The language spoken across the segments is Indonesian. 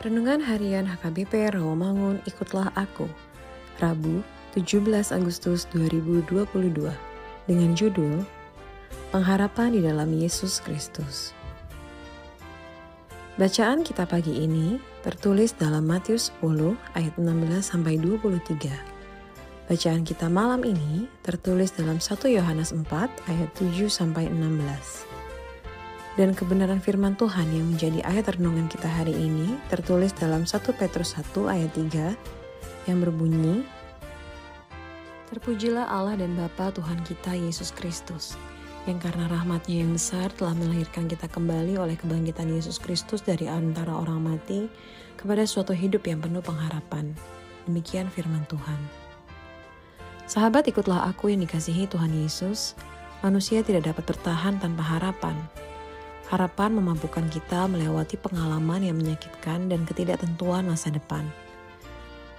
Renungan Harian HKBP Rawamangun Ikutlah Aku Rabu 17 Agustus 2022 dengan judul Pengharapan di dalam Yesus Kristus Bacaan kita pagi ini tertulis dalam Matius 10 ayat 16 sampai 23. Bacaan kita malam ini tertulis dalam 1 Yohanes 4 ayat 7 sampai 16. Dan kebenaran firman Tuhan yang menjadi ayat renungan kita hari ini tertulis dalam 1 Petrus 1 ayat 3 yang berbunyi Terpujilah Allah dan Bapa Tuhan kita Yesus Kristus yang karena rahmatnya yang besar telah melahirkan kita kembali oleh kebangkitan Yesus Kristus dari antara orang mati kepada suatu hidup yang penuh pengharapan. Demikian firman Tuhan. Sahabat ikutlah aku yang dikasihi Tuhan Yesus, manusia tidak dapat bertahan tanpa harapan, Harapan memampukan kita melewati pengalaman yang menyakitkan dan ketidaktentuan masa depan.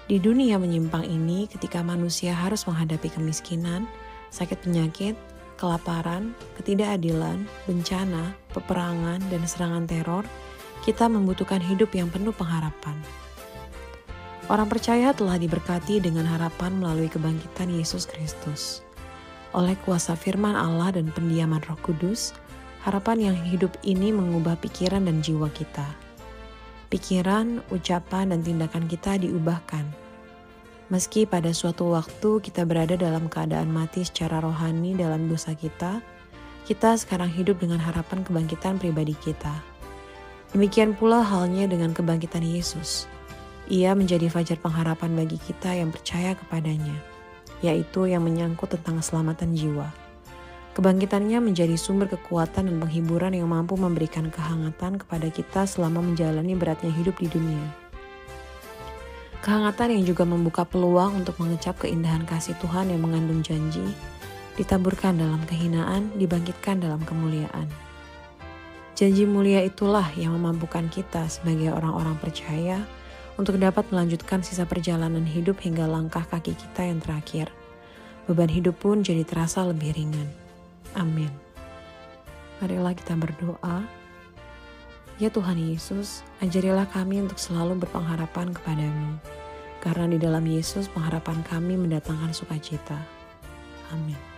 Di dunia menyimpang ini, ketika manusia harus menghadapi kemiskinan, sakit penyakit, kelaparan, ketidakadilan, bencana, peperangan, dan serangan teror, kita membutuhkan hidup yang penuh pengharapan. Orang percaya telah diberkati dengan harapan melalui kebangkitan Yesus Kristus. Oleh kuasa firman Allah dan pendiaman Roh Kudus, Harapan yang hidup ini mengubah pikiran dan jiwa kita. Pikiran, ucapan, dan tindakan kita diubahkan. Meski pada suatu waktu kita berada dalam keadaan mati secara rohani dalam dosa kita, kita sekarang hidup dengan harapan kebangkitan pribadi kita. Demikian pula halnya dengan kebangkitan Yesus. Ia menjadi fajar pengharapan bagi kita yang percaya kepadanya, yaitu yang menyangkut tentang keselamatan jiwa. Kebangkitannya menjadi sumber kekuatan dan penghiburan yang mampu memberikan kehangatan kepada kita selama menjalani beratnya hidup di dunia. Kehangatan yang juga membuka peluang untuk mengecap keindahan kasih Tuhan yang mengandung janji, ditaburkan dalam kehinaan, dibangkitkan dalam kemuliaan. Janji mulia itulah yang memampukan kita sebagai orang-orang percaya untuk dapat melanjutkan sisa perjalanan hidup hingga langkah kaki kita yang terakhir. Beban hidup pun jadi terasa lebih ringan. Amin. Marilah kita berdoa. Ya Tuhan Yesus, ajarilah kami untuk selalu berpengharapan kepadamu. Karena di dalam Yesus pengharapan kami mendatangkan sukacita. Amin.